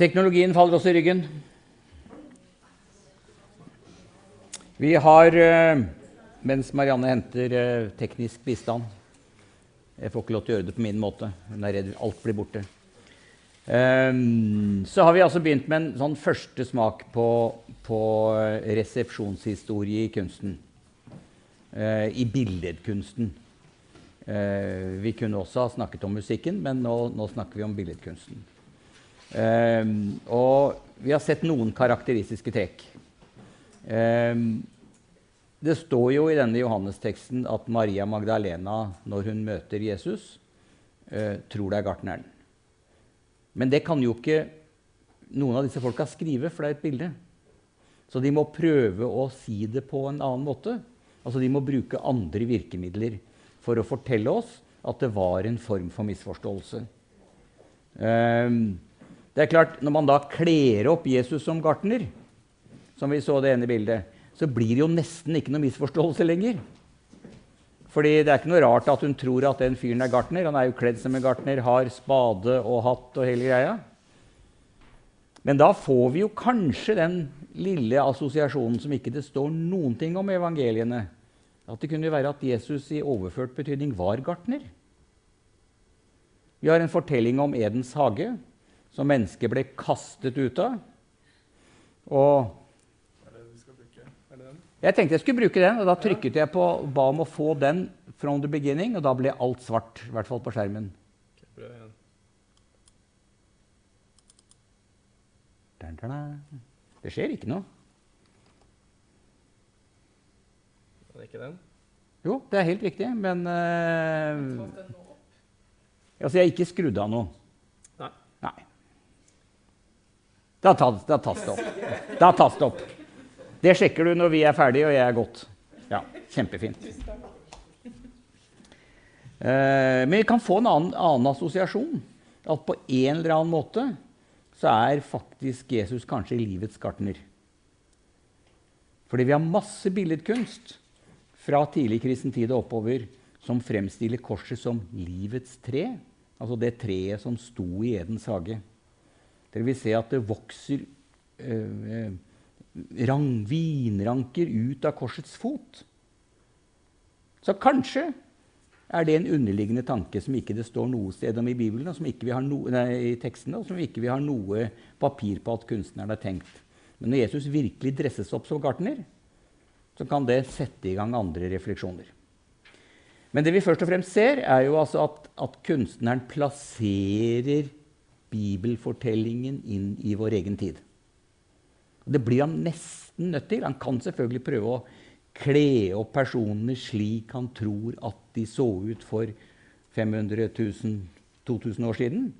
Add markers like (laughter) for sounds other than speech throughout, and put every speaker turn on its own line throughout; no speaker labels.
Teknologien faller også i ryggen. Vi har, eh, mens Marianne henter eh, teknisk bistand Jeg får ikke lov til å gjøre det på min måte. Hun er redd alt blir borte. Um, så har vi altså begynt med en sånn første smak på, på resepsjonshistorie i kunsten. I billedkunsten. Vi kunne også ha snakket om musikken, men nå, nå snakker vi om billedkunsten. Um, og vi har sett noen karakteristiske trekk. Um, det står jo i denne Johannesteksten at Maria Magdalena, når hun møter Jesus, uh, tror det er gartneren. Men det kan jo ikke noen av disse folka skrive, for det er et bilde. Så de må prøve å si det på en annen måte. Altså De må bruke andre virkemidler for å fortelle oss at det var en form for misforståelse. Um, det er klart, Når man da kler opp Jesus som gartner, som vi så det ene bildet, så blir det jo nesten ikke noe misforståelse lenger. Fordi det er ikke noe rart at hun tror at den fyren er gartner. Han er jo kledd som en gartner, har spade og hatt og hele greia. Men da får vi jo kanskje den lille assosiasjonen som ikke det står noen ting om i evangeliene. At det kunne være at Jesus i overført betydning var gartner. Vi har en fortelling om Edens hage, som mennesket ble kastet ut av. Og jeg tenkte jeg skulle bruke den, og da trykket jeg på og ba om å få den from the beginning, og da ble alt svart. I hvert fall på skjermen. Det skjer ikke noe.
Er det ikke den?
Jo, det er helt riktig, men uh, Altså, jeg har ikke skrudd av noe.
Nei.
Nei. Da tas det opp. Da tas det opp. Det sjekker du når vi er ferdige og jeg er gått. Ja, kjempefint. Eh, men vi kan få en annen, annen, assosiasjon. At på en eller annen måte så er faktisk Jesus kanskje livets gartner. Fordi vi har masse billedkunst fra tidlig kristen tid og oppover som fremstiller korset som livets tre. Altså det treet som sto i Edens hage. Dere vil se at det vokser eh, rang, vinranker ut av korsets fot. Så kanskje er det en underliggende tanke som ikke det står noe sted om i Bibelen, og som ikke vi har no, nei, tekstene, og som ikke vi har noe papir på at kunstneren har tenkt. Men når Jesus virkelig dresses opp som gartner, så kan det sette i gang andre refleksjoner. Men det vi først og fremst ser, er jo altså at, at kunstneren plasserer bibelfortellingen inn i vår egen tid. Det blir han nesten nødt til. Han kan selvfølgelig prøve å kle opp personene slik han tror at de så ut for 500 000, 2000 år siden.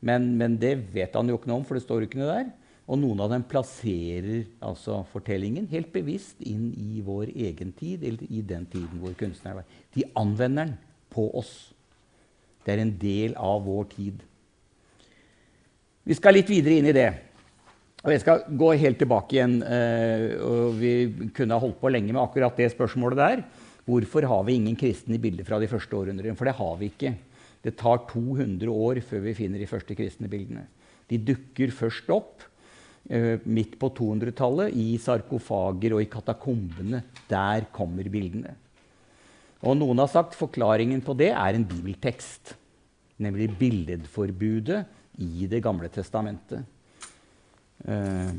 Men, men, det vet han jo ikke noe om, for det står ikke noe der. Og noen av dem plasserer altså fortellingen helt bevisst inn i vår egen tid, eller i den tiden hvor kunstneren var. De anvender den på oss. Det er en del av vår tid. Vi skal litt videre inn i det. Og jeg skal gå helt tilbake igjen. Eh, og Vi kunne ha holdt på lenge med akkurat det spørsmålet der. Hvorfor har vi ingen kristne bildet fra de første århundrene? For det har vi ikke. Det tar 200 år før vi finner de første kristne bildene. De dukker først opp eh, midt på 200-tallet i sarkofager og i katakombene. Der kommer bildene. Og noen har sagt forklaringen på det er en bibeltekst. Nemlig billedforbudet i Det gamle testamentet. Eh,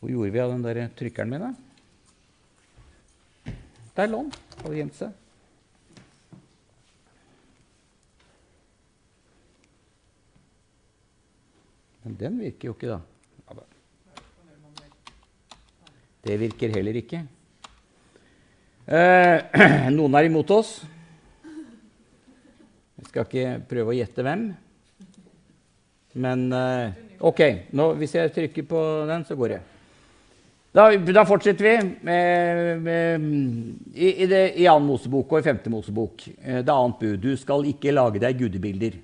hvor gjorde vi av den der trykkeren min, da? Der lå den. Hadde gjemt seg. Men den virker jo ikke, da. Det virker heller ikke. Eh, (clears throat) noen er imot oss. Skal ikke prøve å gjette hvem. Men uh, Ok, nå, hvis jeg trykker på den, så går det. Da, da fortsetter vi med, med, i, i, det, i Mosebok og i femte Mosebok. Eh, det annet bud. Du skal ikke lage deg gudebilder.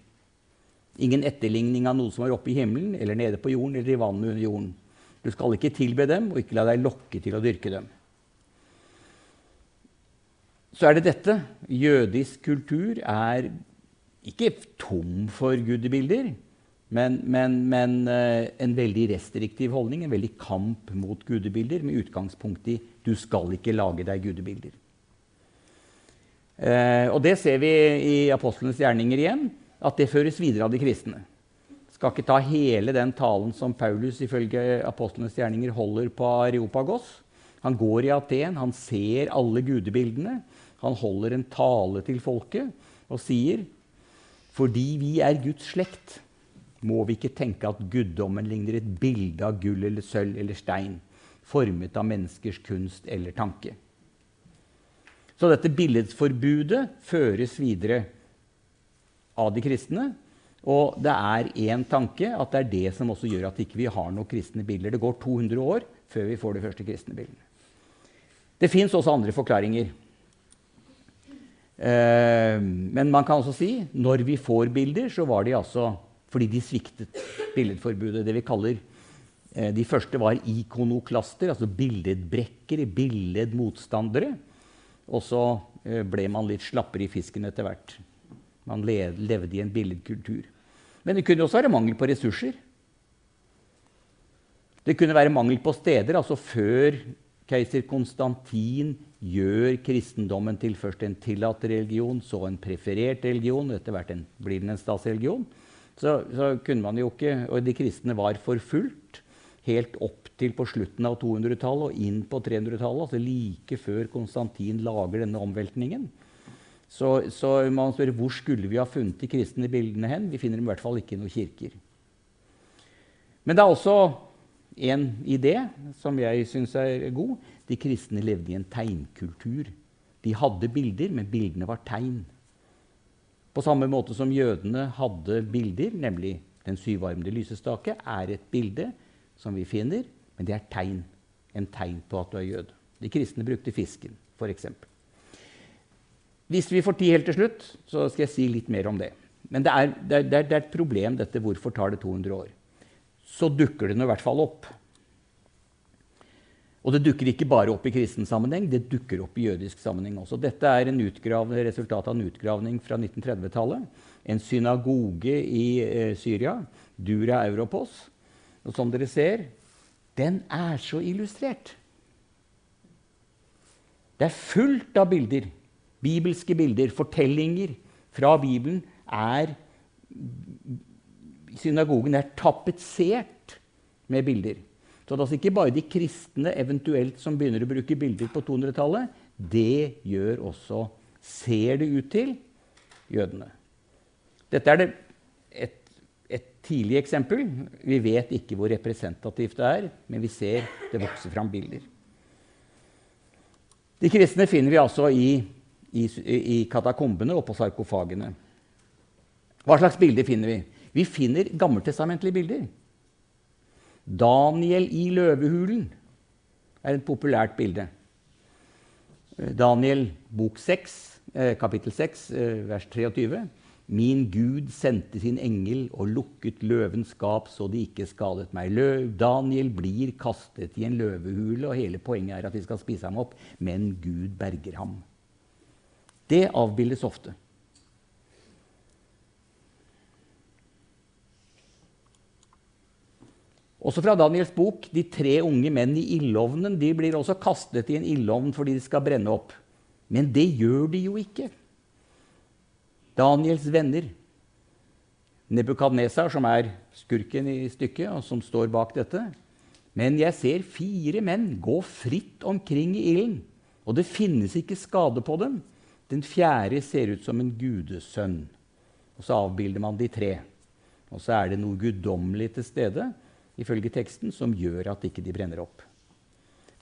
Ingen etterligning av noe som er oppe i himmelen eller nede på jorden eller i vannet under jorden. Du skal ikke tilbe dem og ikke la deg lokke til å dyrke dem. Så er det dette. Jødisk kultur er ikke tom for gudebilder. Men, men, men eh, en veldig restriktiv holdning, en veldig kamp mot gudebilder med utgangspunkt i du skal ikke lage deg gudebilder. Eh, og det ser vi i apostlenes gjerninger igjen, at det føres videre av de kristne. Skal ikke ta hele den talen som Paulus ifølge apostlenes gjerninger holder på Areopagos. Han går i Aten, han ser alle gudebildene. Han holder en tale til folket og sier fordi vi er Guds slekt, må vi ikke tenke at guddommen ligner et bilde av gull eller sølv eller stein, formet av menneskers kunst eller tanke. Så dette billedforbudet føres videre av de kristne. Og det er én tanke at det er det som også gjør at ikke vi ikke har noen kristne bilder. Det går 200 år før vi får de første kristne bildene. Det fins også andre forklaringer. Eh, men man kan også si når vi får bilder, så var de altså fordi de sviktet billedforbudet. Det vi kaller eh, De første var ikonoklaster, altså billedbrekkere, billedmotstandere. Og så eh, ble man litt slappere i fisken etter hvert. Man levde i en billedkultur. Men det kunne også være mangel på ressurser. Det kunne være mangel på steder. altså Før keiser Konstantin gjør kristendommen til først en tillatt religion, så en preferert religion, etter hvert en, blir den en statsreligion, så, så, kunne man jo ikke Og de kristne var forfulgt helt opp til på slutten av 200-tallet og inn på 300-tallet, altså like før Konstantin lager denne omveltningen. Så, så, man spør hvor skulle vi ha funnet de kristne bildene hen? Vi finner dem i hvert fall ikke i noen kirker. Men det er også en idé som jeg syns er god. De kristne levde i en tegnkultur. De hadde bilder, men bildene var tegn. På samme måte som jødene hadde bilder, nemlig den syvarmede lysestake, er et bilde som vi finner, men det er tegn. En tegn på at du er jøde. De kristne brukte fisken, f.eks. Hvis vi får tid helt til slutt, så skal jeg si litt mer om det. Men det er, det er, det er et problem, dette hvorfor tar det 200 år. Så dukker det nå i hvert fall opp. Og det dukker ikke bare opp i kristen sammenheng, det dukker opp i jødisk sammenheng også. Dette er en resultat av en utgravning fra 1930-tallet. En synagoge i eh, Syria, Dura Europos. Og som dere ser, den er så illustrert. Det er fullt av bilder. Bibelske bilder, fortellinger fra Bibelen er Synagogen er tapetsert med bilder. Så det er altså ikke bare de kristne eventuelt som begynner å bruke bilder på 200-tallet. Det gjør også, ser det ut til, jødene. Dette er et, et, tidlig eksempel. Vi vet ikke hvor representativt det er, men vi ser det vokse fram bilder. De kristne finner vi altså i, i, i katakombene og på sarkofagene. Hva slags bilder finner vi? Vi finner gammeltestamentlige bilder. Daniel i løvehulen er et populært bilde. Daniel bok 6, eh, kapittel 6, eh, vers 23. Min Gud sendte sin engel og lukket løvens skap så de ikke skadet meg. Løv, Daniel blir kastet i en løvehule, og hele poenget er at de skal spise ham opp. Men Gud berger ham. Det avbildes ofte. Også fra Daniels bok de tre unge menn i ildovnen de blir også kastet i en ildovn fordi de skal brenne opp. Men det gjør de jo ikke. Daniels venner, Nebukadnesar, som er skurken i stykket, og som står bak dette. Men jeg ser fire menn gå fritt omkring i ilden, og det finnes ikke skade på dem. Den fjerde ser ut som en gudesønn. Og så avbilder man de tre. Og så er det noe guddommelig til stede ifølge teksten, som gjør at ikke de brenner opp.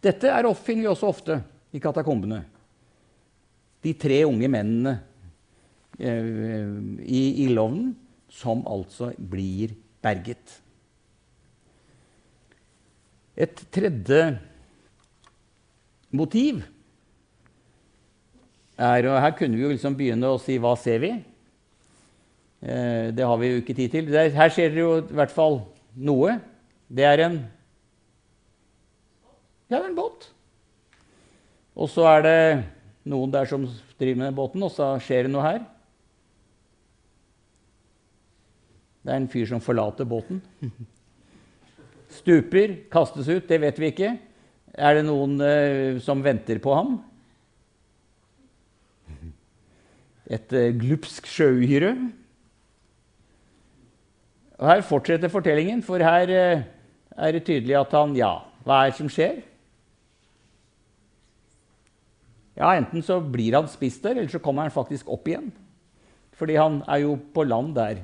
Dette er finner vi også ofte i katakombene. De tre unge mennene eh, i ildovnen som altså blir berget. Et tredje motiv er og Her kunne vi jo liksom begynne å si 'hva ser vi?' Eh, det har vi jo ikke tid til. her ser dere jo i hvert fall noe. Det er en Ja, det er en båt. Og så er det noen der som driver med båten, og så skjer det noe her. Det er en fyr som forlater båten. (laughs) Stuper, kastes ut, det vet vi ikke. Er det noen eh, som venter på ham? Et eh, glupsk sjøuhyre. Og Her fortsetter fortellingen, for her eh, er det tydelig at han Ja, hva er det som skjer? Ja, Enten så blir han spist der, eller så kommer han faktisk opp igjen. Fordi han er jo på land der.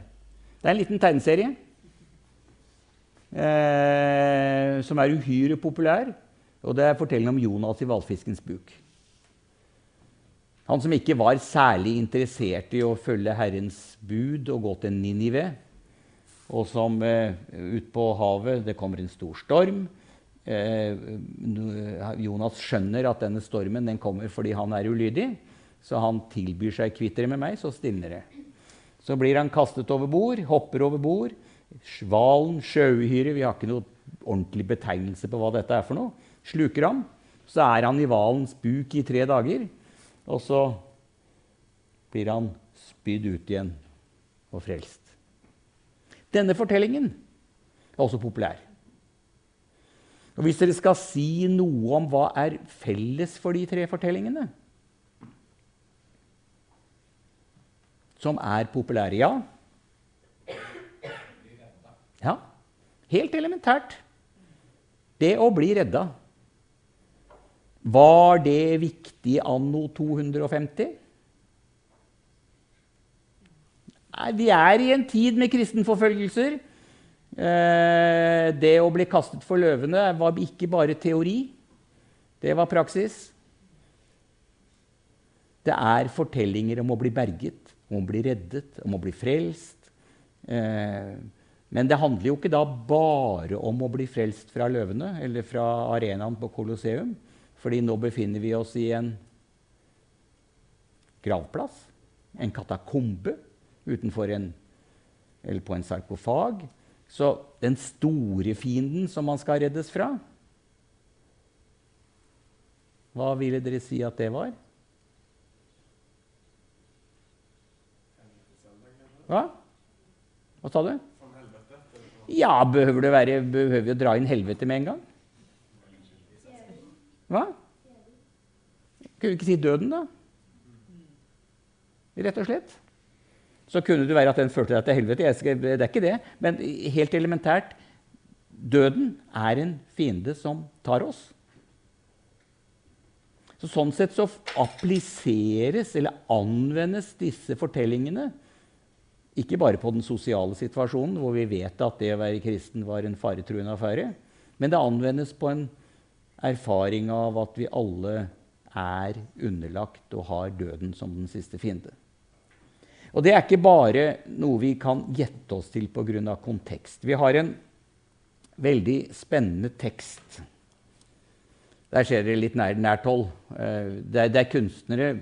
Det er en liten tegneserie eh, som er uhyre populær. Og det er fortellingen om Jonas i hvalfiskens buk. Han som ikke var særlig interessert i å følge Herrens bud og gå til Ninive, og som eh, ut på havet Det kommer en stor storm. Eh, Jonas skjønner at denne stormen den kommer fordi han er ulydig. Så han tilbyr seg kvitter med meg, så stilner det. Så blir han kastet over bord, hopper over bord. Hvalen, sjøuhyre Vi har ikke noe ordentlig betegnelse på hva dette er for noe. Sluker ham. Så er han i hvalens buk i tre dager. Og så blir han spydd ut igjen og frelst. Denne fortellingen er også populær. Og Hvis dere skal si noe om hva er felles for de tre fortellingene, som er populære, ja Ja, helt elementært. Det å bli redda. Var det viktig anno 250? Nei, vi er i en tid med kristenforfølgelser. Eh, det å bli kastet for løvene var ikke bare teori. Det var praksis. Det er fortellinger om å bli berget, om å bli reddet, om å bli frelst. Eh, men det handler jo ikke da bare om å bli frelst fra løvene eller fra arenaen på Colosseum. Fordi nå befinner vi oss i en gravplass, en katakombe utenfor en, eller på en sarkofag. Så den store fienden som man skal reddes fra Hva ville dere si at det var? Hva? Hva sa du? Ja, behøver det være, behøver vi å dra inn helvete med en gang? Hva? Kunne vi ikke si døden, da? Rett og slett. Så kunne det være at den førte deg til helvete. Skal, det er ikke det. Men helt elementært døden er en fiende som tar oss. Så sånn sett så appliseres eller anvendes disse fortellingene ikke bare på den sosiale situasjonen, hvor vi vet at det å være kristen var en faretruende affære, men det anvendes på en erfaring av at vi alle er underlagt og har døden som den siste fiende. Og det er ikke bare noe vi kan gjette oss til pga. kontekst. Vi har en veldig spennende tekst. Der ser dere litt nær, nært hold. Eh, det det er kunstnere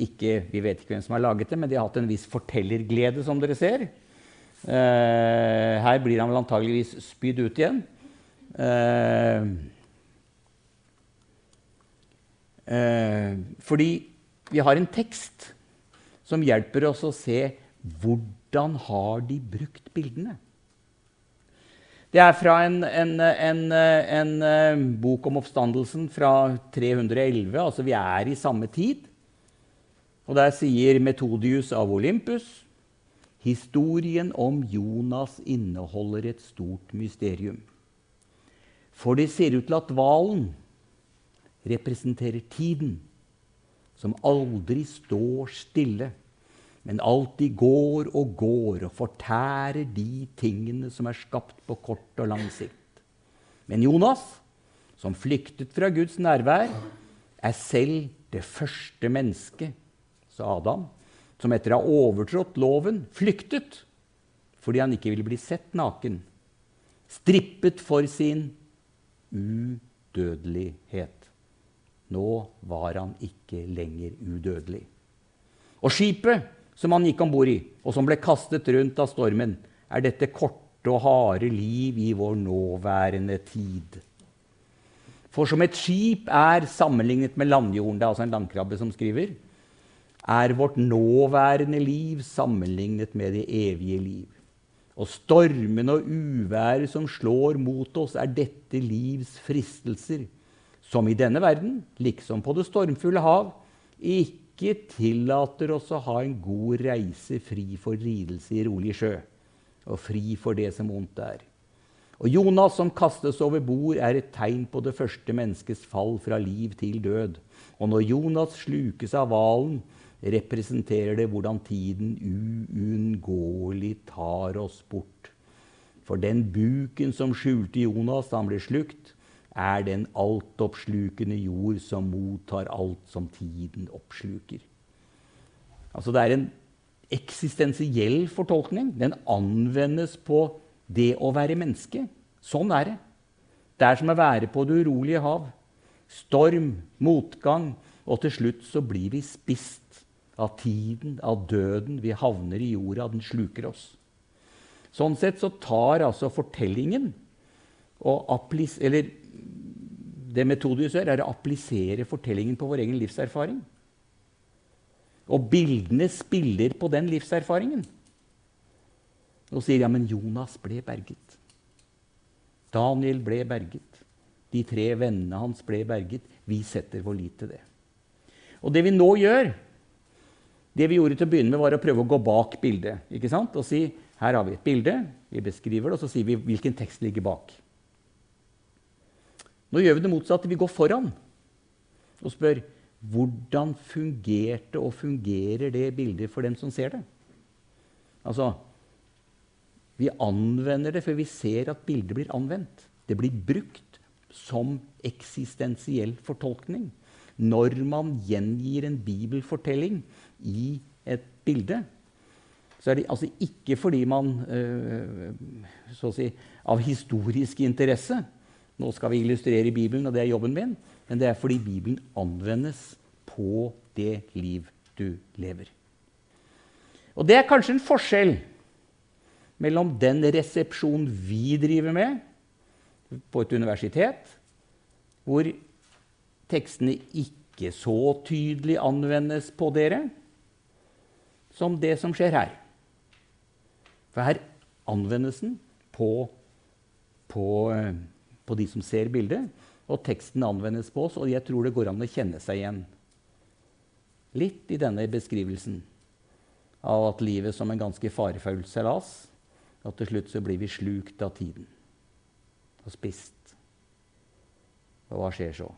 ikke, Vi vet ikke hvem som har laget det, men de har hatt en viss fortellerglede, som dere ser. Eh, her blir han vel antageligvis spydd ut igjen. Eh, fordi vi har en tekst som hjelper oss å se hvordan har de brukt bildene. Det er fra en, en, en, en, bok om oppstandelsen fra 311. Altså vi er i samme tid. Og der sier Metodius av Olympus historien om Jonas inneholder et stort mysterium. For det ser ut til at hvalen representerer tiden, som aldri står stille, men alltid går og går og fortærer de tingene som er skapt på kort og lang sikt. Men Jonas, som flyktet fra Guds nærvær, er selv det første mennesket, sa Adam, som etter å ha overtrådt loven flyktet fordi han ikke ville bli sett naken, strippet for sin udødelighet. Nå var han ikke lenger udødelig. Og skipet som han gikk om bord i, og som ble kastet rundt av stormen, er dette korte og harde liv i vår nåværende tid. For som et skip er sammenlignet med landjorden, det er altså en landkrabbe som skriver, er vårt nåværende liv sammenlignet med det evige liv. Og stormene og uværet som slår mot oss, er dette livs fristelser, som i denne verden, liksom på det stormfulle hav, ikke tillater oss å ha en god reise fri for lidelse i rolig sjø, og fri for det som ondt er. Og Jonas som kastes over bord, er et tegn på det første menneskets fall fra liv til død. Og når Jonas slukes av hvalen, representerer det hvordan tiden uunngåelig tar oss bort. For den buken som skjulte Jonas da han ble slukt, er den altoppslukende jord som mottar alt som tiden oppsluker. Altså Det er en eksistensiell fortolkning. Den anvendes på det å være menneske. Sånn er det. Det er som å være på det urolige hav. Storm, motgang, og til slutt så blir vi spist av tiden, av døden. Vi havner i jorda, den sluker oss. Sånn sett så tar altså fortellingen Eller det Metodius gjør, er å applisere fortellingen på vår egen livserfaring. Og bildene spiller på den livserfaringen. Og sier ja, men Jonas ble berget. Daniel ble berget. De tre vennene hans ble berget. Vi setter vår lit til det. Og det vi nå gjør, det vi gjorde til å begynne med, var å prøve å gå bak bildet. ikke sant? Og si her har vi et bilde, vi beskriver det, og så sier vi hvilken tekst ligger bak. Nå gjør vi det motsatte. Vi går foran og spør hvordan fungerte og fungerer det bildet for dem som ser det? Altså, vi anvender det, for vi ser at bildet blir anvendt. Det blir brukt som eksistensiell fortolkning. Når man gjengir en bibelfortelling i et bilde, så er det altså ikke fordi man øh, si, av historisk interesse Nå skal vi illustrere Bibelen, og det er jobben min. Men det er fordi Bibelen anvendes på det liv du lever. Og det er kanskje en forskjell mellom den resepsjonen vi driver med på et universitet, hvor tekstene ikke så tydelig anvendes på dere, som det som skjer her. For her anvendes den på, på, på de som ser bildet, og teksten anvendes på oss, og jeg tror det går an å kjenne seg igjen litt i denne beskrivelsen av at livet som en ganske farefull seilas og til slutt så blir vi slukt av tiden og spist. Og hva skjer så?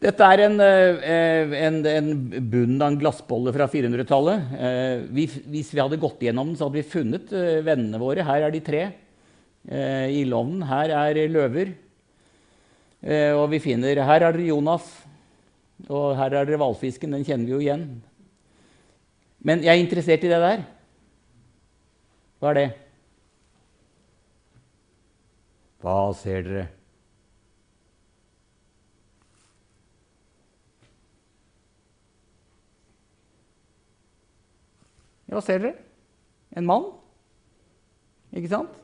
Dette er en, eh, en, en bunn av en glassbolle fra 400-tallet. Eh, hvis vi hadde gått gjennom den, så hadde vi funnet eh, vennene våre. Her er de tre. I Ildovnen. Her er løver. Og vi finner Her er det Jonas. Og her er det hvalfisken. Den kjenner vi jo igjen. Men jeg er interessert i det der. Hva er det? Hva ser dere? Hva ser dere? En mann? Ikke sant?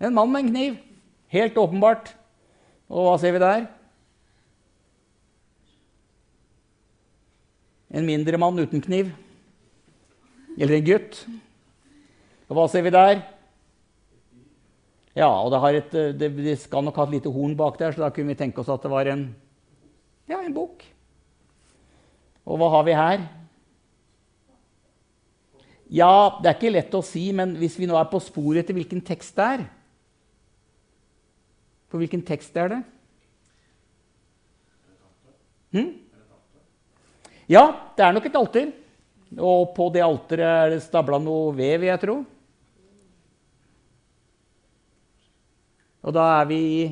En mann med en kniv. Helt åpenbart. Og hva ser vi der? En mindre mann uten kniv. Eller en gutt. Og hva ser vi der? Ja, og det, et, det, det, skal nok ha et lite horn bak der, så da kunne vi tenke oss at det var en, ja, en bukk. Og hva har vi her? Ja, det er ikke lett å si, men hvis vi nå er på sporet etter hvilken tekst det er For hvilken tekst er det? Hm? Ja, det er nok et alter. Og på det alteret er det stabla noe vev, jeg tro. Og da er vi i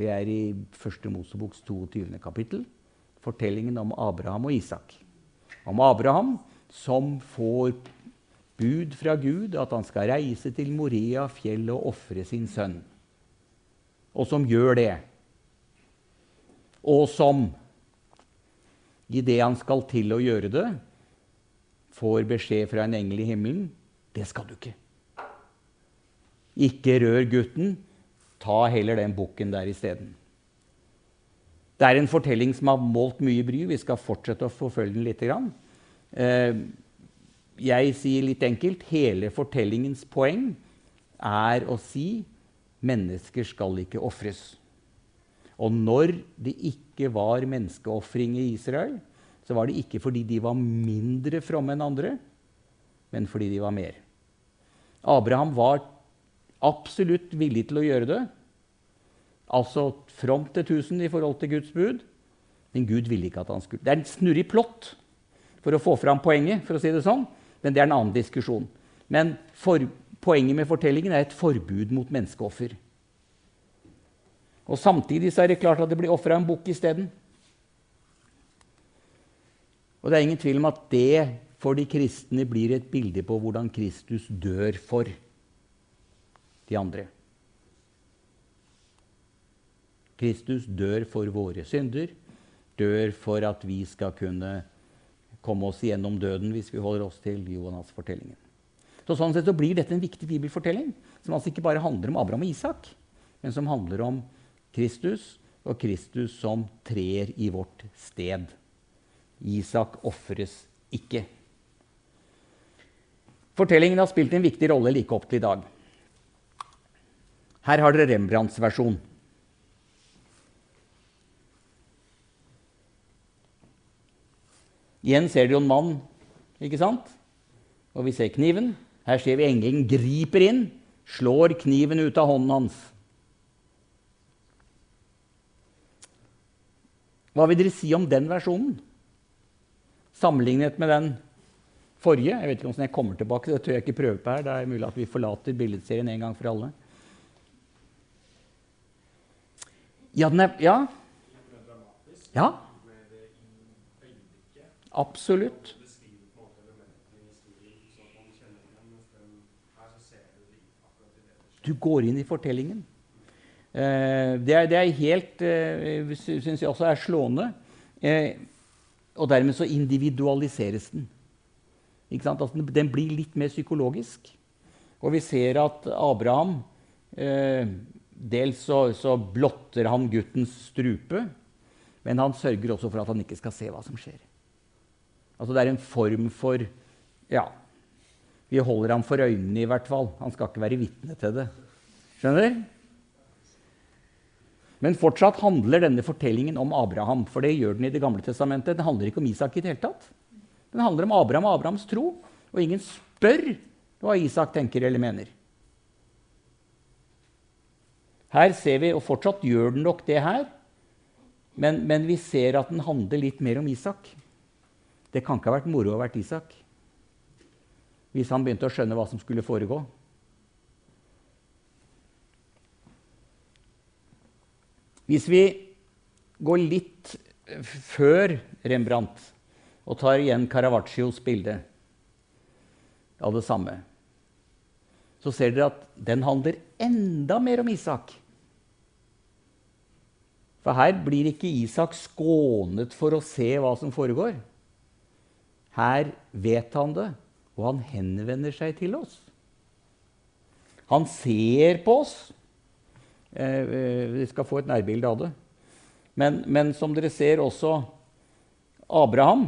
Vi er i første Moseboks 22. kapittel, fortellingen om Abraham og Isak. Om Abraham som får bud fra Gud at han skal reise til Moria fjell og ofre sin sønn. Og som gjør det og som idet han skal til å gjøre det, får beskjed fra en engel i himmelen det skal du ikke. Ikke rør gutten. Ta heller den bukken der isteden. Det er en fortelling som har målt mye bry. Vi skal fortsette å forfølge den litt. Eh, jeg sier litt enkelt hele fortellingens poeng er å si mennesker skal ikke ofres. Og når det ikke var menneskeofring i Israel, så var det ikke fordi de var mindre fromme enn andre, men fordi de var mer. Abraham var absolutt villig til å gjøre det. Altså fromt til 1000 i forhold til Guds bud. Men Gud ville ikke at han skulle. Det er en snurrig plott for å få fram poenget, for å si det sånn. men det er en annen diskusjon. Men for, poenget med fortellingen er et forbud mot menneskeoffer. Og Samtidig så er det klart at det blir ofra en bukk isteden. Og det er ingen tvil om at det for de kristne blir et bilde på hvordan Kristus dør for de andre. Kristus dør for våre synder, dør for at vi skal kunne komme oss gjennom døden hvis vi holder oss til Jonas-fortellingen. Så Sånn sett så blir dette en viktig bibelfortelling, som altså ikke bare handler om Abraham og Isak, men som handler om Kristus og Kristus som trer i vårt sted. Isak ofres ikke. Fortellingen har spilt en viktig rolle like opp til i dag. Her har dere Rembrandts versjon. Igjen ser dere jo en mann, ikke sant? Og vi ser kniven. Her ser vi engelen griper inn, slår kniven ut av hånden hans. Hva vil dere si om den versjonen? Sammenlignet med den forrige. Jeg vet ikke om jeg kommer tilbake, det tør jeg ikke prøve på her. Det er mulig at vi forlater billedserien en gang for alle. Ja, den er Ja. ja. Absolutt. Du går inn i fortellingen. Eh, det, er, det, er, helt eh, Syns jeg også er slående. Eh, og dermed så individualiseres den. Altså, den blir litt mer psykologisk. Og vi ser at Abraham eh, Dels så, så, blotter han guttens strupe, men han sørger også for at han ikke skal se hva som skjer. Altså Det er en form for Ja, vi holder ham for øynene, i hvert fall. Han skal ikke være vitne til det. Skjønner? Men fortsatt handler denne fortellingen om Abraham. For det gjør den i Det gamle testamentet. Den handler ikke om Isak i det hele tatt. Den handler om Abraham og Abrahams tro. Og ingen spør hva Isak tenker eller mener. Her ser vi, og fortsatt gjør den nok det her, men, men vi ser at den handler litt mer om Isak. Det kan ikke ha vært moro å ha vært Isak hvis han begynte å skjønne hva som skulle foregå. Hvis vi går litt før Rembrandt og tar igjen Caravaccios bilde av det samme, så ser dere at den handler enda mer om Isak. For her blir ikke Isak skånet for å se hva som foregår. Her vet han det, og han henvender seg til oss. Han ser på oss. Eh, eh, vi skal få et nærbilde av det. Men, men, som dere ser også Abraham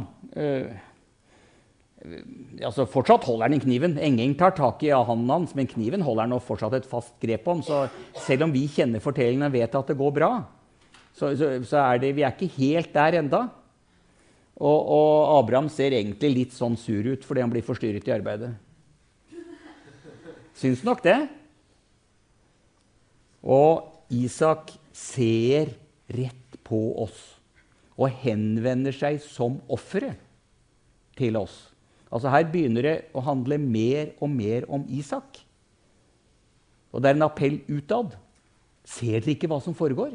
altså Fortsatt holder han i kniven. Engeng tar tak i hånden hans, men kniven holder han fortsatt et fast grep om. Så selv om vi kjenner fortellingen og vet at det går bra, så, så, så er det, vi er ikke helt der enda. Og, og Abraham ser egentlig litt sånn sur ut fordi han blir forstyrret i arbeidet. Syns nok det. Og Isak ser rett på oss og henvender seg som offeret til oss. Altså Her begynner det å handle mer og mer om Isak. Og det er en appell utad. Ser dere ikke hva som foregår?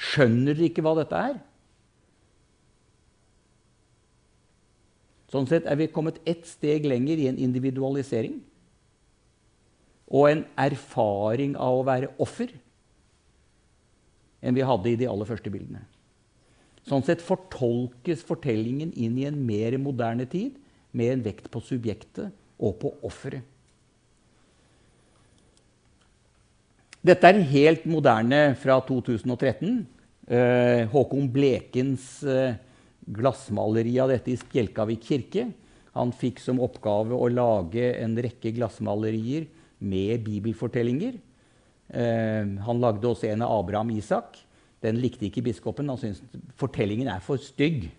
Skjønner dere ikke hva dette er? Sånn sett er vi kommet ett steg lenger i en individualisering og en erfaring av å være offer enn vi hadde i de aller første bildene. Sånn sett fortolkes fortellingen inn i en mer moderne tid med en vekt på subjektet og på offeret. Dette er helt moderne fra 2013. Eh, Håkon Blekens eh, glassmaleri av dette i Spjelkavik kirke. Han fikk som oppgave å lage en rekke glassmalerier med bibelfortellinger. Eh, han lagde også en av Abraham Isak. Den likte ikke biskopen. Han syntes fortellingen er for stygg.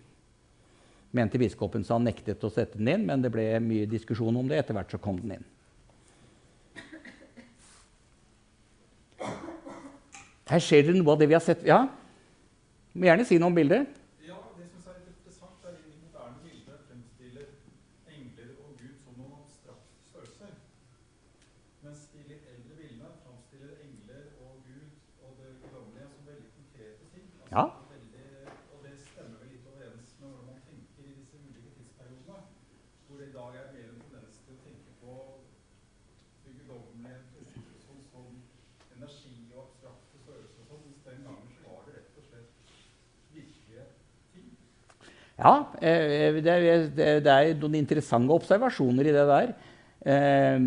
Mente biskopen, så han nektet å sette den inn, men det ble mye diskusjon om det. Etter hvert så kom den inn. Her skjer det noe av det vi har sett Ja? Må gjerne si noe om bildet.
Ja, det som er litt interessant, er at i moderne bilder fremstiller engler og Gud som noen abstrakte størrelser. Mens de litt eldre bildene framstiller engler og Gud og det guddommelige som veldig konkrete ting. Altså
Ja.
veldig, og det stemmer vel litt overens med hvordan man tenker i disse ulike tidsperiodene. Hvor det i dag er mer en tendens til å tenke på det guddommelige sånn som energi og abstrakte størrelser og sånn. Mens den gangen så var det rett og slett virkelige ting.
Ja, eh, det er noen interessante observasjoner i det der. Eh,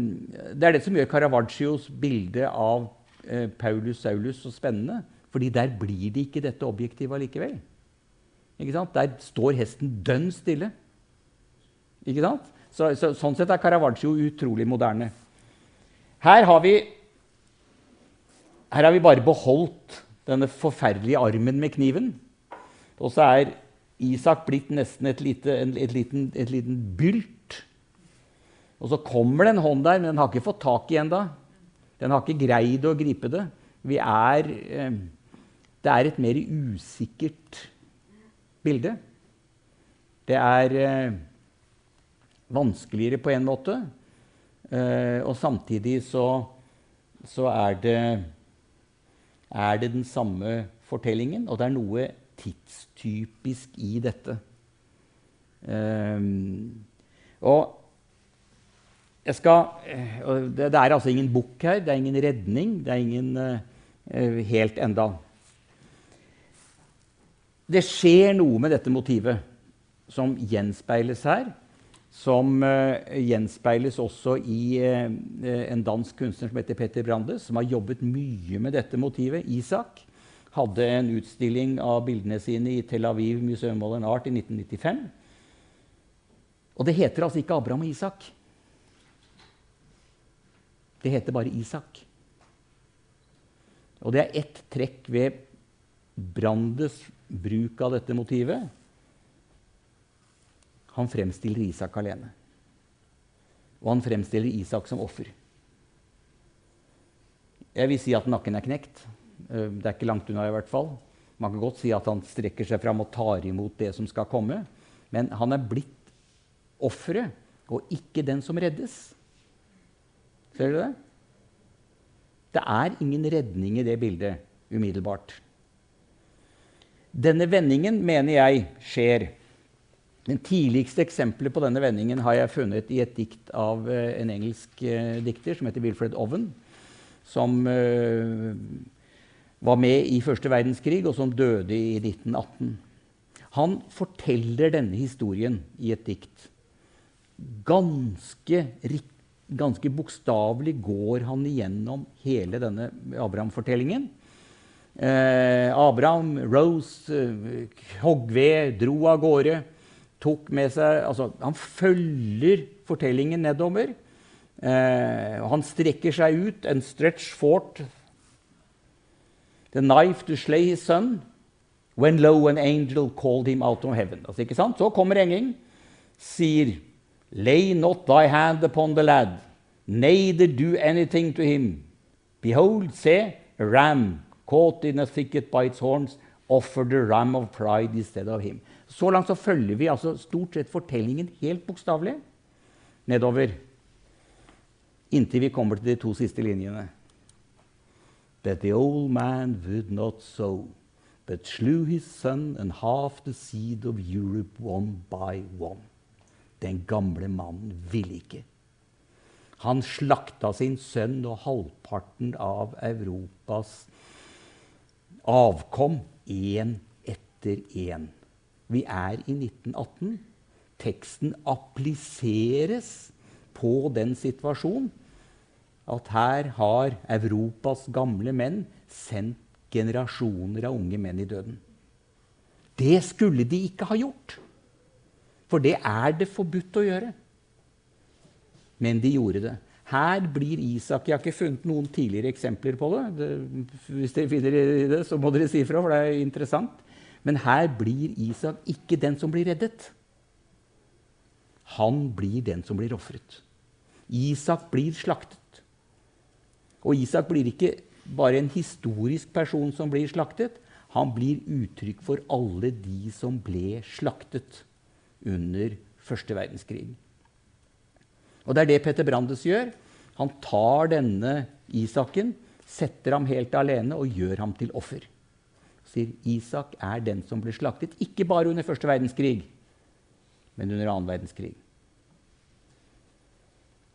Det er det som gjør Caravaggios bilde av eh, Paulus Saulus så spennende. Fordi der blir det ikke dette objektivet allikevel. Der står hesten dønn stille. Ikke sant? Så, så, sånn sett er Caravaggio utrolig moderne. Her har vi her har vi bare beholdt denne forferdelige armen med kniven. Og så er Isak blitt nesten et, lite, en, et, liten, et liten bylt. Og så kommer det en hånd der, men den har ikke fått tak i ennå. Den har ikke greid å gripe det. Vi er, eh, det er et mer usikkert bilde. Det er eh, vanskeligere på en måte, eh, og samtidig så, så er, det, er det den samme fortellingen, og det er noe tidstypisk i dette. Um, og jeg skal eh, og det, det er altså ingen bukk her, det er ingen redning. Det er ingen eh, helt enda. Det skjer noe med dette motivet som gjenspeiles her. Som uh, gjenspeiles også i uh, en dansk kunstner som heter Petter Brandes, som har jobbet mye med dette motivet. Isak hadde en utstilling av bildene sine i Tel Aviv Museum of Art i 1995. Og det heter altså ikke Abraham og Isak. Det heter bare Isak. Og det er ett trekk ved Brandes bruk av dette motivet. Han fremstiller Isak alene. Og han fremstiller Isak som offer. Jeg vil si at nakken er knekt. Eh, Det er ikke langt unna, i hvert fall. Man kan godt si at han strekker seg fram og tar imot det som skal komme. Men han er blitt offeret, og ikke den som reddes. Ser dere det? Det er ingen redning i det bildet umiddelbart. Denne vendingen mener jeg skjer. Den tidligste eksempelet på denne vendingen har jeg funnet i et dikt av eh, en engelsk eh, dikter som heter Wilfred Owen, som eh, var med i første verdenskrig, og som døde i 1918. Han forteller denne historien i et dikt. Ganske, ganske bokstavelig går han igjennom hele denne Abraham-fortellingen. Eh, Abraham, Rose, eh, hogg ved, dro av gårde. Tok med seg, altså, han følger fortellingen nedover. Eh, han strekker seg ut. En stretch fort the knife to slay his son. When lo, an angel called him out of heaven. Altså, ikke sant? Så kommer engelen, sier, Lay not thy hand upon the lad, neither do anything to him. Behold, se, a ram caught in a thicket by its horns, offer the ram of pride instead of him. Så langt så følger vi altså stort sett fortellingen helt bokstavelig nedover. Inntil vi kommer til de to siste linjene. That the old man would not sow, but slew his son and half the seed of Europe one by one. Den gamle mannen ville ikke. Han slakta sin sønn og halvparten av Europas avkom én etter én. Vi er i 1918. Teksten appliseres på den situasjonen at her har Europas gamle menn sendt generasjoner av unge menn i døden. Det skulle de ikke ha gjort. For det er det forbudt å gjøre. Men de gjorde det. Her blir Isak Jeg har ikke funnet noen tidligere eksempler på det. det hvis dere finner det, så må dere si ifra, for det er interessant. Men her blir Isak ikke den som blir reddet. Han blir den som blir ofret. Isak blir slaktet. Og Isak blir ikke bare en historisk person som blir slaktet. Han blir uttrykk for alle de som ble slaktet under første verdenskrig. Og det er det Petter Brandes gjør. Han tar denne Isaken, setter ham helt alene og gjør ham til offer. Sier Isak er den som ble slaktet, ikke bare under første verdenskrig, men under annen verdenskrig.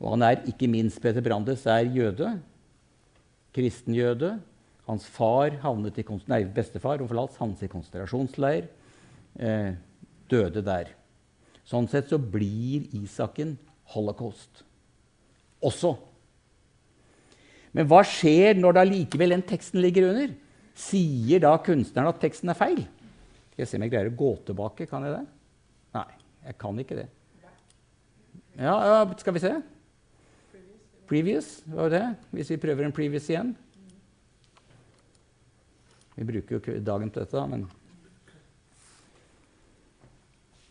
Og han er ikke minst Peter Brandes er jøde, kristen jøde. Hans far havnet i, nei, bestefar forlatt, havnet i konsentrasjonsleir. Eh, døde der. Sånn sett så blir Isaken holocaust også. Men hva skjer når da likevel den teksten ligger under? Sier da kunstneren at teksten er feil? Skal jeg se om jeg greier å gå tilbake. Kan jeg det? Nei, jeg kan ikke det. Ja, ja skal vi se. Previous, var det? Hvis vi prøver en previous igjen. Vi bruker jo dagen til dette, men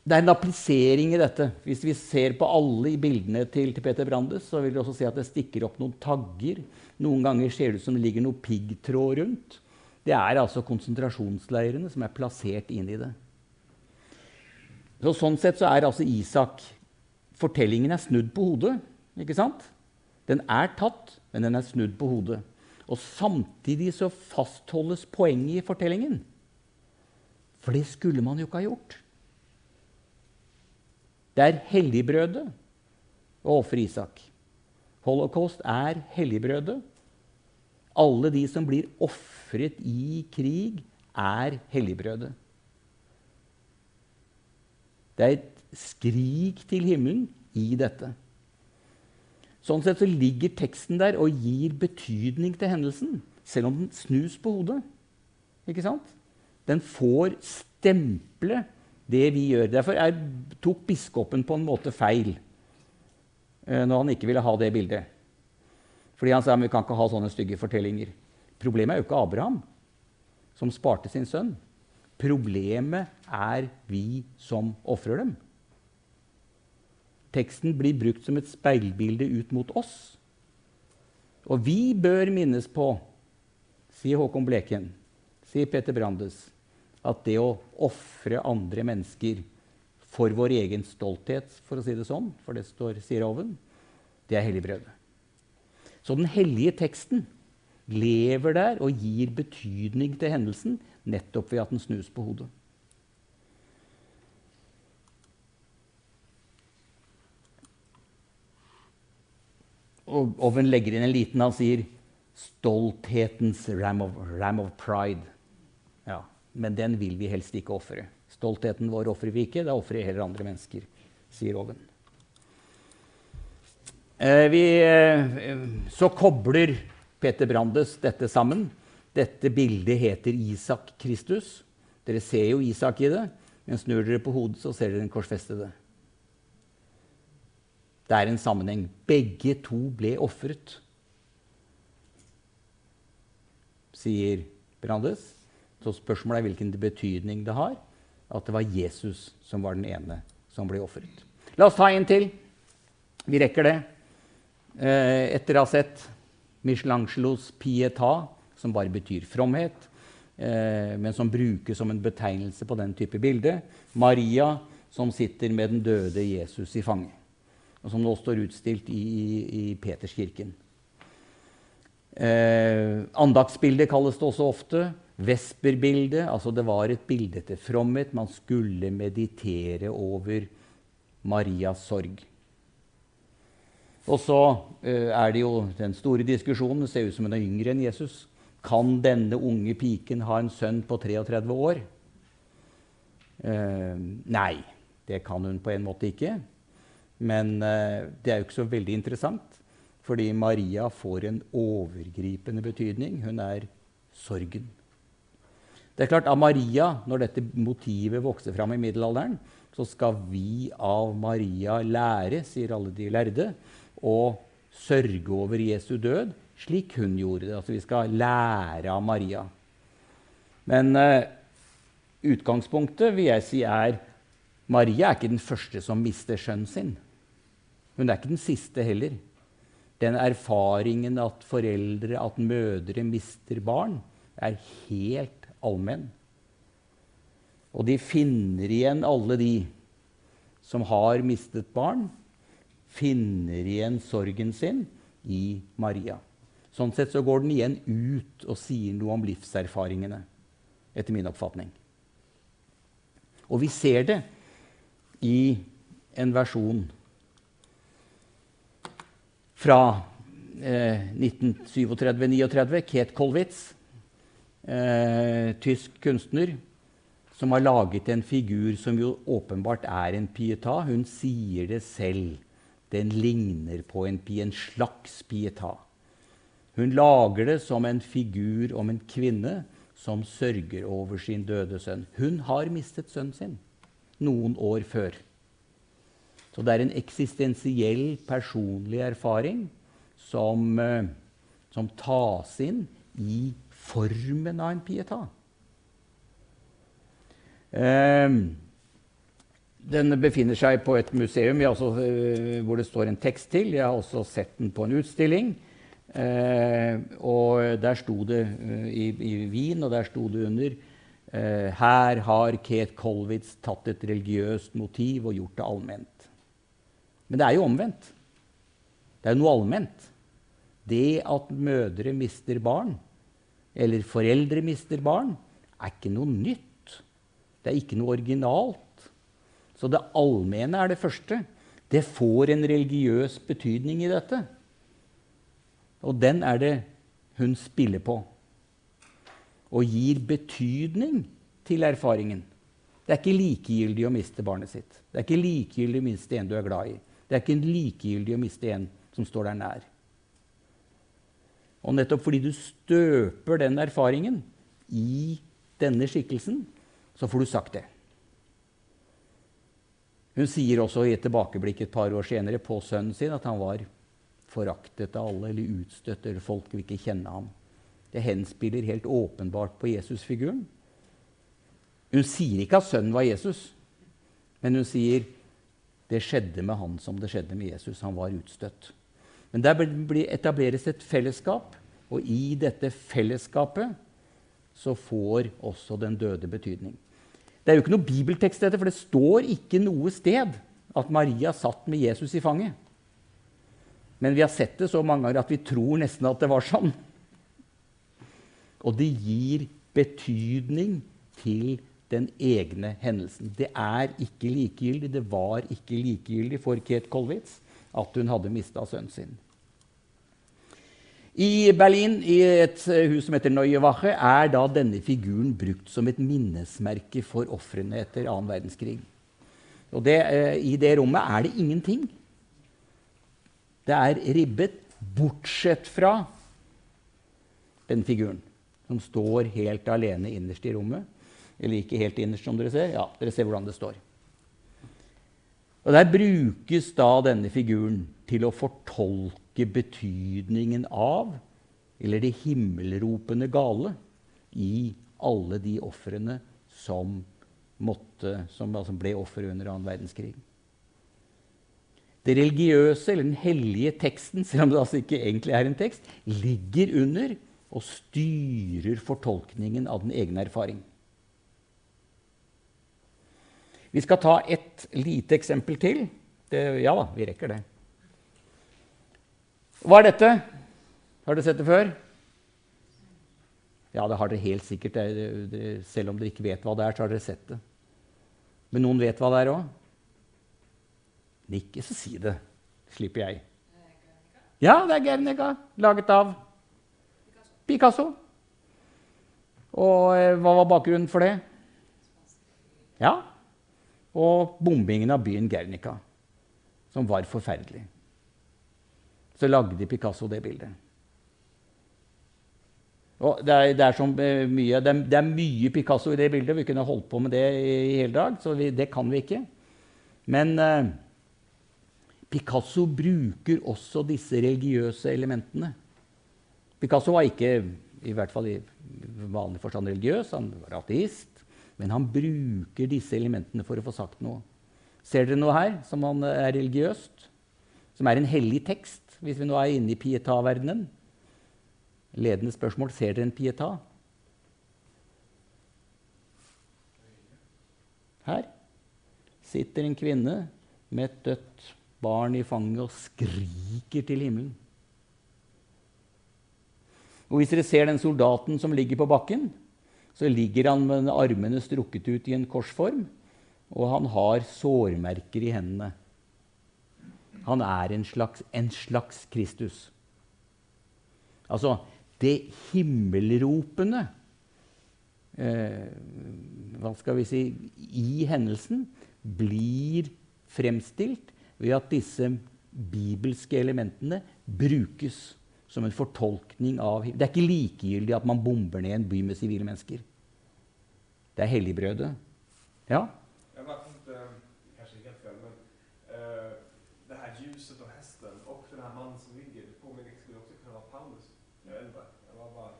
det er en applisering i dette. Hvis vi ser på alle bildene til, til Peter Brandes, så vil vi også se at det stikker opp noen tagger. Noen ganger ser det ut som det ligger noe piggtråd rundt. Det er altså konsentrasjonsleirene som er plassert inn i det. Så sånn sett så er altså Isak Fortellingen er snudd på hodet. ikke sant? Den er tatt, men den er snudd på hodet. Og samtidig så fastholdes poenget i fortellingen. For det skulle man jo ikke ha gjort. Det er helligbrødet å ofre Isak. Holocaust er helligbrødet. Alle de som blir ofret i krig, er helligbrødet. Det er et skrik til himmelen i dette. Sånn sett så ligger teksten der og gir betydning til hendelsen, selv om den snus på hodet. Ikke sant? Den får stemple det vi gjør. Derfor er, tok biskopen på en måte feil eh, når han ikke ville ha det bildet. Fordi han sa at vi kan ikke ha sånne stygge fortellinger. Problemet er jo ikke Abraham, som sparte sin sønn. Problemet er vi som ofrer dem. Teksten blir brukt som et speilbilde ut mot oss. Og vi bør minnes på, sier Håkon Bleken, sier Peter Brandes, at det å ofre andre mennesker for vår egen stolthet, for å si det sånn, for det står, sier Oven, det er helligbrødet. Så den hellige teksten lever der og gir betydning til hendelsen nettopp ved at den snus på hodet. Og Oven legger inn en liten Han sier 'stolthetens ram of, ram of pride'. Men den vil vi helst ikke ofre. Stoltheten vår ofrer vi ikke, da ofrer heller andre mennesker, sier Oven. Eh, vi, eh, så kobler Peter Brandes dette sammen. Dette bildet heter Isak Kristus. Dere ser jo Isak i det, men snur dere på hodet, så ser dere den korsfestede. Det er en sammenheng. Begge to ble ofret, sier Brandes. Så spørsmålet er hvilken betydning det har at det var Jesus som var den ene som ble ofret. La oss ta en til. Vi rekker det. Eh, etter å ha sett Michelangelos pieta, som bare betyr fromhet, eh, men som brukes som en betegnelse på den type bilde. Maria, som sitter med den døde Jesus i fanget, og som nå står utstilt i, i, i Peterskirken. Eh, andagsbildet kalles det også ofte. Vesperbildet. Altså det var et bilde til fromhet. Man skulle meditere over Marias sorg. Og så uh, er det jo den store diskusjonen. Det ser ut som hun er yngre enn Jesus. Kan denne unge piken ha en sønn på 33 år? Uh, nei, det kan hun på en måte ikke. Men uh, det er jo ikke så veldig interessant, fordi Maria får en overgripende betydning. Hun er sorgen. Det er klart, Av Maria, når dette motivet vokser fram i middelalderen, så skal vi av Maria lære, sier alle de lærde, å sørge over Jesu død slik hun gjorde det. Altså vi skal lære av Maria. Men uh, utgangspunktet vil jeg si er Maria er ikke den første som mister sønnen sin. Hun er ikke den siste heller. Den erfaringen at foreldre, at mødre mister barn, er helt allmenn. Og de finner igjen alle de som har mistet barn, finner igjen sorgen sin i Maria. Sånn sett så går den igjen ut og sier noe om livserfaringene, etter min oppfatning. Og vi ser det i en versjon fra eh, 1937-39. Kate Kolwitz, eh, tysk kunstner, som har laget en figur som jo åpenbart er en pieta. Hun sier det selv. Den ligner på en, en slags pieta. Hun lager det som en figur om en kvinne som sørger over sin døde sønn. Hun har mistet sønnen sin noen år før. Så det er en eksistensiell, personlig erfaring som, eh, som tas inn i formen av en pieta. Um, den befinner seg på et museum også, uh, hvor det står en tekst til. Jeg har også sett den på en utstilling. Uh, og der sto det uh, i, i, Wien, og der sto det under Her har Kate Kolwitz tatt et religiøst motiv og gjort det allment. Men det er jo omvendt. Det er noe allment. Det at mødre mister barn, eller foreldre mister barn, er ikke noe nytt. Det er ikke noe originalt. Så det allmenne er det første. Det får en religiøs betydning i dette. Og den er det hun spiller på. Og gir betydning til erfaringen. Det er ikke likegyldig å miste barnet sitt. Det er ikke likegyldig å miste en du er glad i. Det er ikke likegyldig å miste en som står deg nær. Og nettopp fordi du støper den erfaringen i denne skikkelsen, så får du sagt det. Hun sier også i et tilbakeblikk et par år senere på sønnen sin at han var foraktet av alle eller utstøtt, eller folk vil ikke kjenne ham. Det henspiller helt åpenbart på Jesusfiguren. Hun sier ikke at sønnen var Jesus, men hun sier det skjedde med han som det skjedde med Jesus. Han var utstøtt. Men der etableres et fellesskap, og i dette fellesskapet så får også den døde betydning. Det er jo ikke noe bibeltekst, dette, for det står ikke noe sted at Maria satt med Jesus i fanget. Men vi har sett det så mange ganger at vi tror nesten at det var sånn. Og det gir betydning til den egne hendelsen. Det er ikke likegyldig. Det var ikke likegyldig for Kate Kolwitz at hun hadde mista sønnen sin. I Berlin, i et eh, hus som heter Neue Wache, er da denne figuren brukt som et minnesmerke for ofrene etter annen verdenskrig. Og det, eh, I det rommet er det ingenting. Det er ribbet bortsett fra den figuren som står helt alene innerst i rommet. Eller ikke helt innerst, som dere ser. Ja, dere ser hvordan det står. Og Der brukes da denne figuren til å fortolke betydningen av, eller det himmelropende gale, i alle de ofrene som, som altså ble ofre under annen verdenskrig. Det religiøse, eller den hellige teksten, selv om det altså ikke egentlig er en tekst, ligger under og styrer fortolkningen av den egne erfaring. Vi skal ta et lite eksempel til. Det, ja da, vi rekker det. Hva er dette? Har dere sett det før? Ja, det har dere helt sikkert. selv om dere ikke vet hva det er, så har dere sett det. Men noen vet hva det er òg? Nikke, så si det. Slipper jeg. Ja, det er Guernica. Laget av Picasso. Og eh, hva var bakgrunnen for det? Ja. Og bombingen av byen Guernica, som var forferdelig så lagde Picasso det bildet. Det er, det er, eh, mye, det, er, det er mye Picasso i det bildet. Vi kunne holdt på med det i, i hele dag, så vi, det kan vi ikke. Men eh, Picasso bruker også disse religiøse elementene. Picasso var ikke i hvert fall i vanlig forstand religiøs, han var ateist. Men han bruker disse elementene for å få sagt noe. Ser dere noe her som er religiøst? Som er en hellig tekst, hvis vi nå er inne i pietaverdenen? Ledende spørsmål. Ser dere en pieta? Her sitter en kvinne med et dødt barn i fanget og skriker til himmelen. Og Hvis dere ser den soldaten som ligger på bakken, så ligger han med armene strukket ut i en korsform, og han har sårmerker i hendene. Han er en slags, en slags Kristus. Altså, det himmelropende eh, Hva skal vi si I hendelsen blir fremstilt ved at disse bibelske elementene brukes som en fortolkning av Det er ikke likegyldig at man bomber ned en by med sivile mennesker. Det er helligbrødet. Ja?
Jag bara tänkte, kanske är helt fel, men eh, det her ljuset och hesten og den mannen som ligger, det påminner, skulle också kunna vara Paulus. Vet det var bare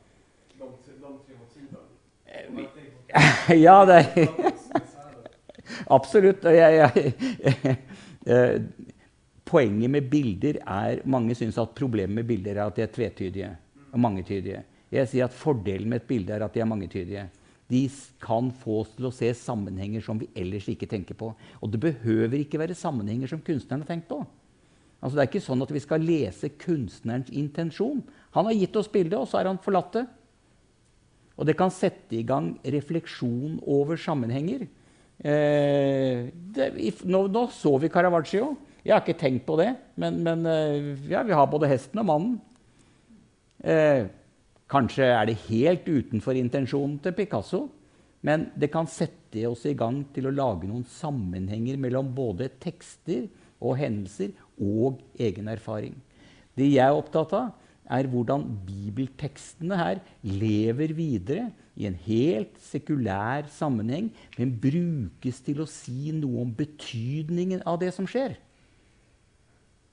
tre- de tre motiven.
Eh,
på (laughs)
ja, det. Absolutt. Jeg, Jeg, jeg, (laughs) eh, poenget med bilder er Mange syns at problemet med bilder er at de er tvetydige og mangetydige. Jeg sier at Fordelen med et bilde er at de er mangetydige. De kan få oss til å se sammenhenger som vi ellers ikke tenker på. Og det behøver ikke være sammenhenger som kunstneren har tenkt på. Altså, det er ikke sånn at vi skal lese kunstnerens intensjon. Han har gitt oss bildet, og så har han forlatt det. Og det kan sette i gang refleksjon over sammenhenger. Eh, det, if, nå, nå så vi Caravaggio. Jeg har ikke tenkt på det, men, men eh, ja, vi har både hesten og mannen. Eh, kanskje er det helt utenfor intensjonen til Picasso, men det kan sette oss i gang til å lage noen sammenhenger mellom både tekster og hendelser og egen erfaring. Det jeg er opptatt av, er hvordan bibeltekstene her lever videre i en helt sekulær sammenheng, men brukes til å si noe om betydningen av det som skjer.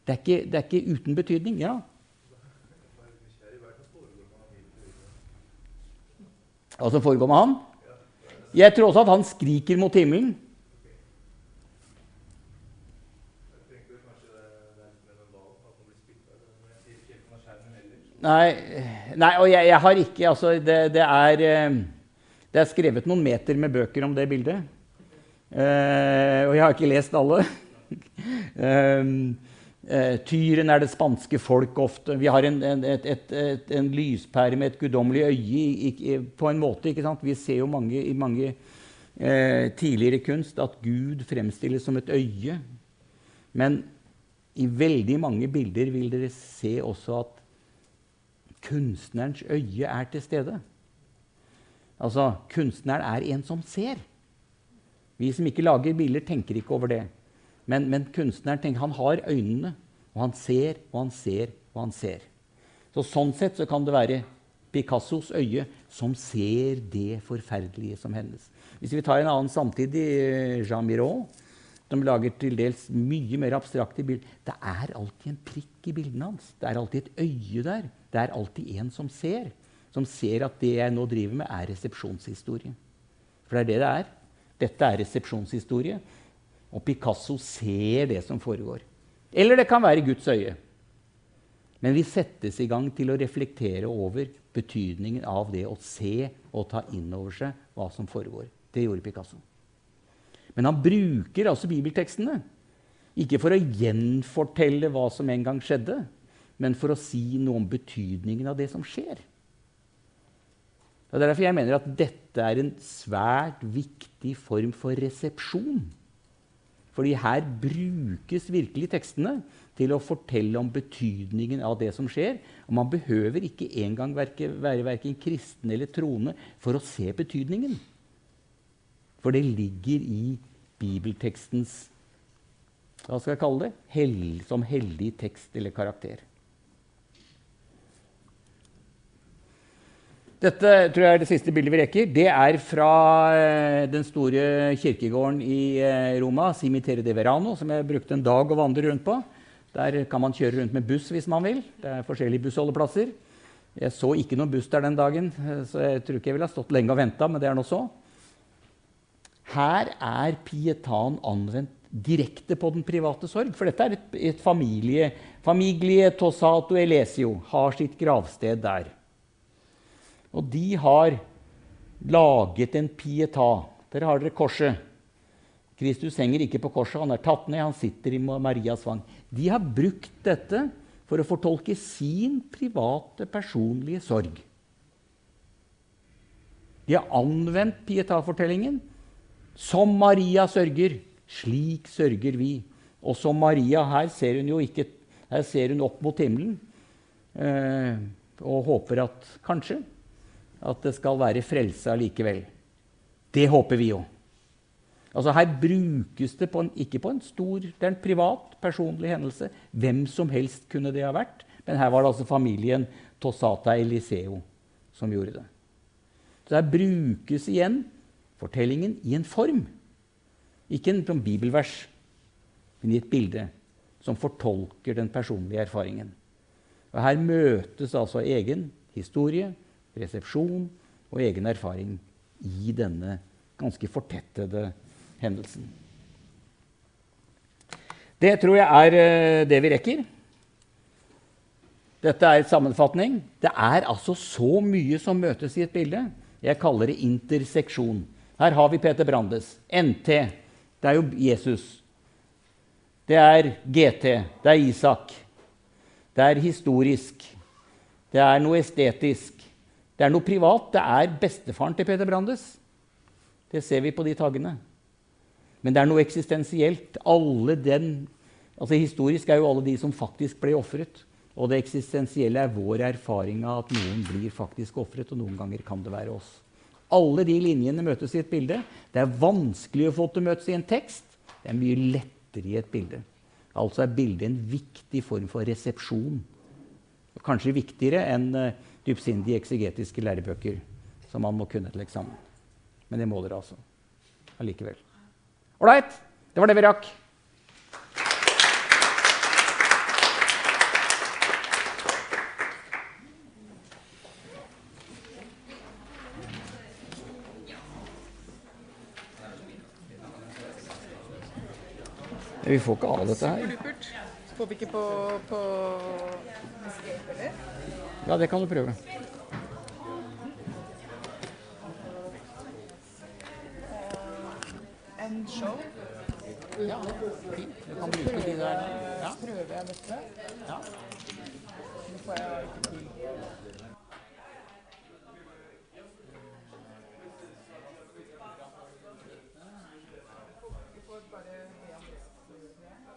Det er ikke, det er ikke uten betydning. Ja. Hva som foregår med han? Jeg tror også at han skriker mot himmelen. Nei, nei og jeg, jeg har ikke Altså, det, det, er, eh, det er skrevet noen meter med bøker om det bildet. Eh, og jeg har ikke lest alle. um, (laughs) tyren er det spanske folk ofte. Vi har en, en, et, et, et, en lyspære med et guddommelig øye i, i, på en måte. ikke sant? Vi ser jo mange, i mange eh, tidligere kunst at Gud fremstilles som et øye. Men i veldig mange bilder vil dere se også at kunstnerens øye er til stede. Altså, kunstneren er en som ser. Vi som ikke lager bilder, tenker ikke over det. Men, men kunstneren tenker, han har øynene, og han ser og han ser og han ser. Så Sånn sett så kan det være Picassos øye som ser det forferdelige som hennes. Hvis vi tar en annen samtidig, eh, Jean Miró, som lager til dels mye mer abstrakte bilder Det er alltid en prikk i bildene hans. Det er alltid et øye der. Det er alltid en som ser. Som ser at det jeg nå driver med, er resepsjonshistorie. For det er det det er. Dette er resepsjonshistorie. Og Picasso ser det som foregår. Eller det kan være Guds øye. Men vi settes i gang til å reflektere over betydningen av det å se og ta inn over seg hva som foregår. Det gjorde Picasso. Men han bruker altså bibeltekstene. Ikke for å gjenfortelle hva som en gang skjedde, men for å si noe om betydningen av det som skjer. Det er derfor jeg mener at dette er en svært viktig form for resepsjon. Fordi her brukes virkelig tekstene til å fortelle om betydningen av det som skjer. Og man behøver ikke engang være verken kristen eller troende for å se betydningen. For det ligger i bibeltekstens hva skal jeg kalle det? Hell, som hellig tekst eller karakter. Dette tror jeg er det siste bildet vi rekker. Det er fra eh, den store kirkegården i eh, Roma, Cimitere de Verano, som jeg brukte en dag å vandre rundt på. Der kan man kjøre rundt med buss hvis man vil. Det er forskjellige bussholdeplasser. Jeg så ikke noen buss der den dagen, eh, så jeg tror ikke jeg ville ha stått lenge og venta, men det er nå så. Her er pietan anvendt direkte på den private sorg. For dette er et, et familie. Familie Tosato Elesio har sitt gravsted der. Og de har laget en pieta. Der har dere korset. Kristus henger ikke på korset, han er tatt ned, han sitter i Marias fang. De har brukt dette for å fortolke sin private, personlige sorg. De har anvendt pietafortellingen. Som Maria sørger, slik sørger vi. Og som Maria, her ser hun jo ikke Her ser hun opp mot himmelen eh, og håper at kanskje at det skal være frelse allikevel. Det håper vi jo. Altså Her brukes det på en, ikke på en stor Det er en privat, personlig hendelse. Hvem som helst kunne det ha vært. Men her var det altså familien Tosata Eliseo som gjorde det. Så her brukes igjen fortellingen i en form. Ikke en bibelvers, men i et bilde som fortolker den personlige erfaringen. Og Her møtes altså egen historie, resepsjon og egen erfaring i denne ganske fortettede hendelsen. Det tror jeg er eh, det vi rekker. Dette er et sammenfatning. Det er altså så mye som møtes i et bilde. Jeg kaller det interseksjon. Her har vi Peter Brandes. NT. Det er jo Jesus. Det er GT. Det er Isak. Det er historisk. Det er noe estetisk. Det er noe privat. Det er bestefaren til Peter Brandes. Det ser vi på de taggene. Men det er noe eksistensielt. Den, altså Historisk er jo alle de som faktisk ble ofret. Og det eksistensielle er vår erfaring av at noen blir faktisk ofret, og noen ganger kan det være oss. Alle de linjene møtes i et bilde. Det er vanskelig å få til å møtes i en tekst. Det er mye lettere i et bilde. Altså er bildet en viktig form for resepsjon. Kanskje viktigere enn uh, dypsindige eksegetiske lærebøker som man må kunne til eksamen. Men det må dere altså allikevel. Ålreit, det var det vi rakk. Vi får ikke av dette her.
Får vi ikke på, på?
Ja, det kan du prøve.
En show.
Ja, fint. Du kan bruke de der. Ja.
Prøver jeg dette?
Ja.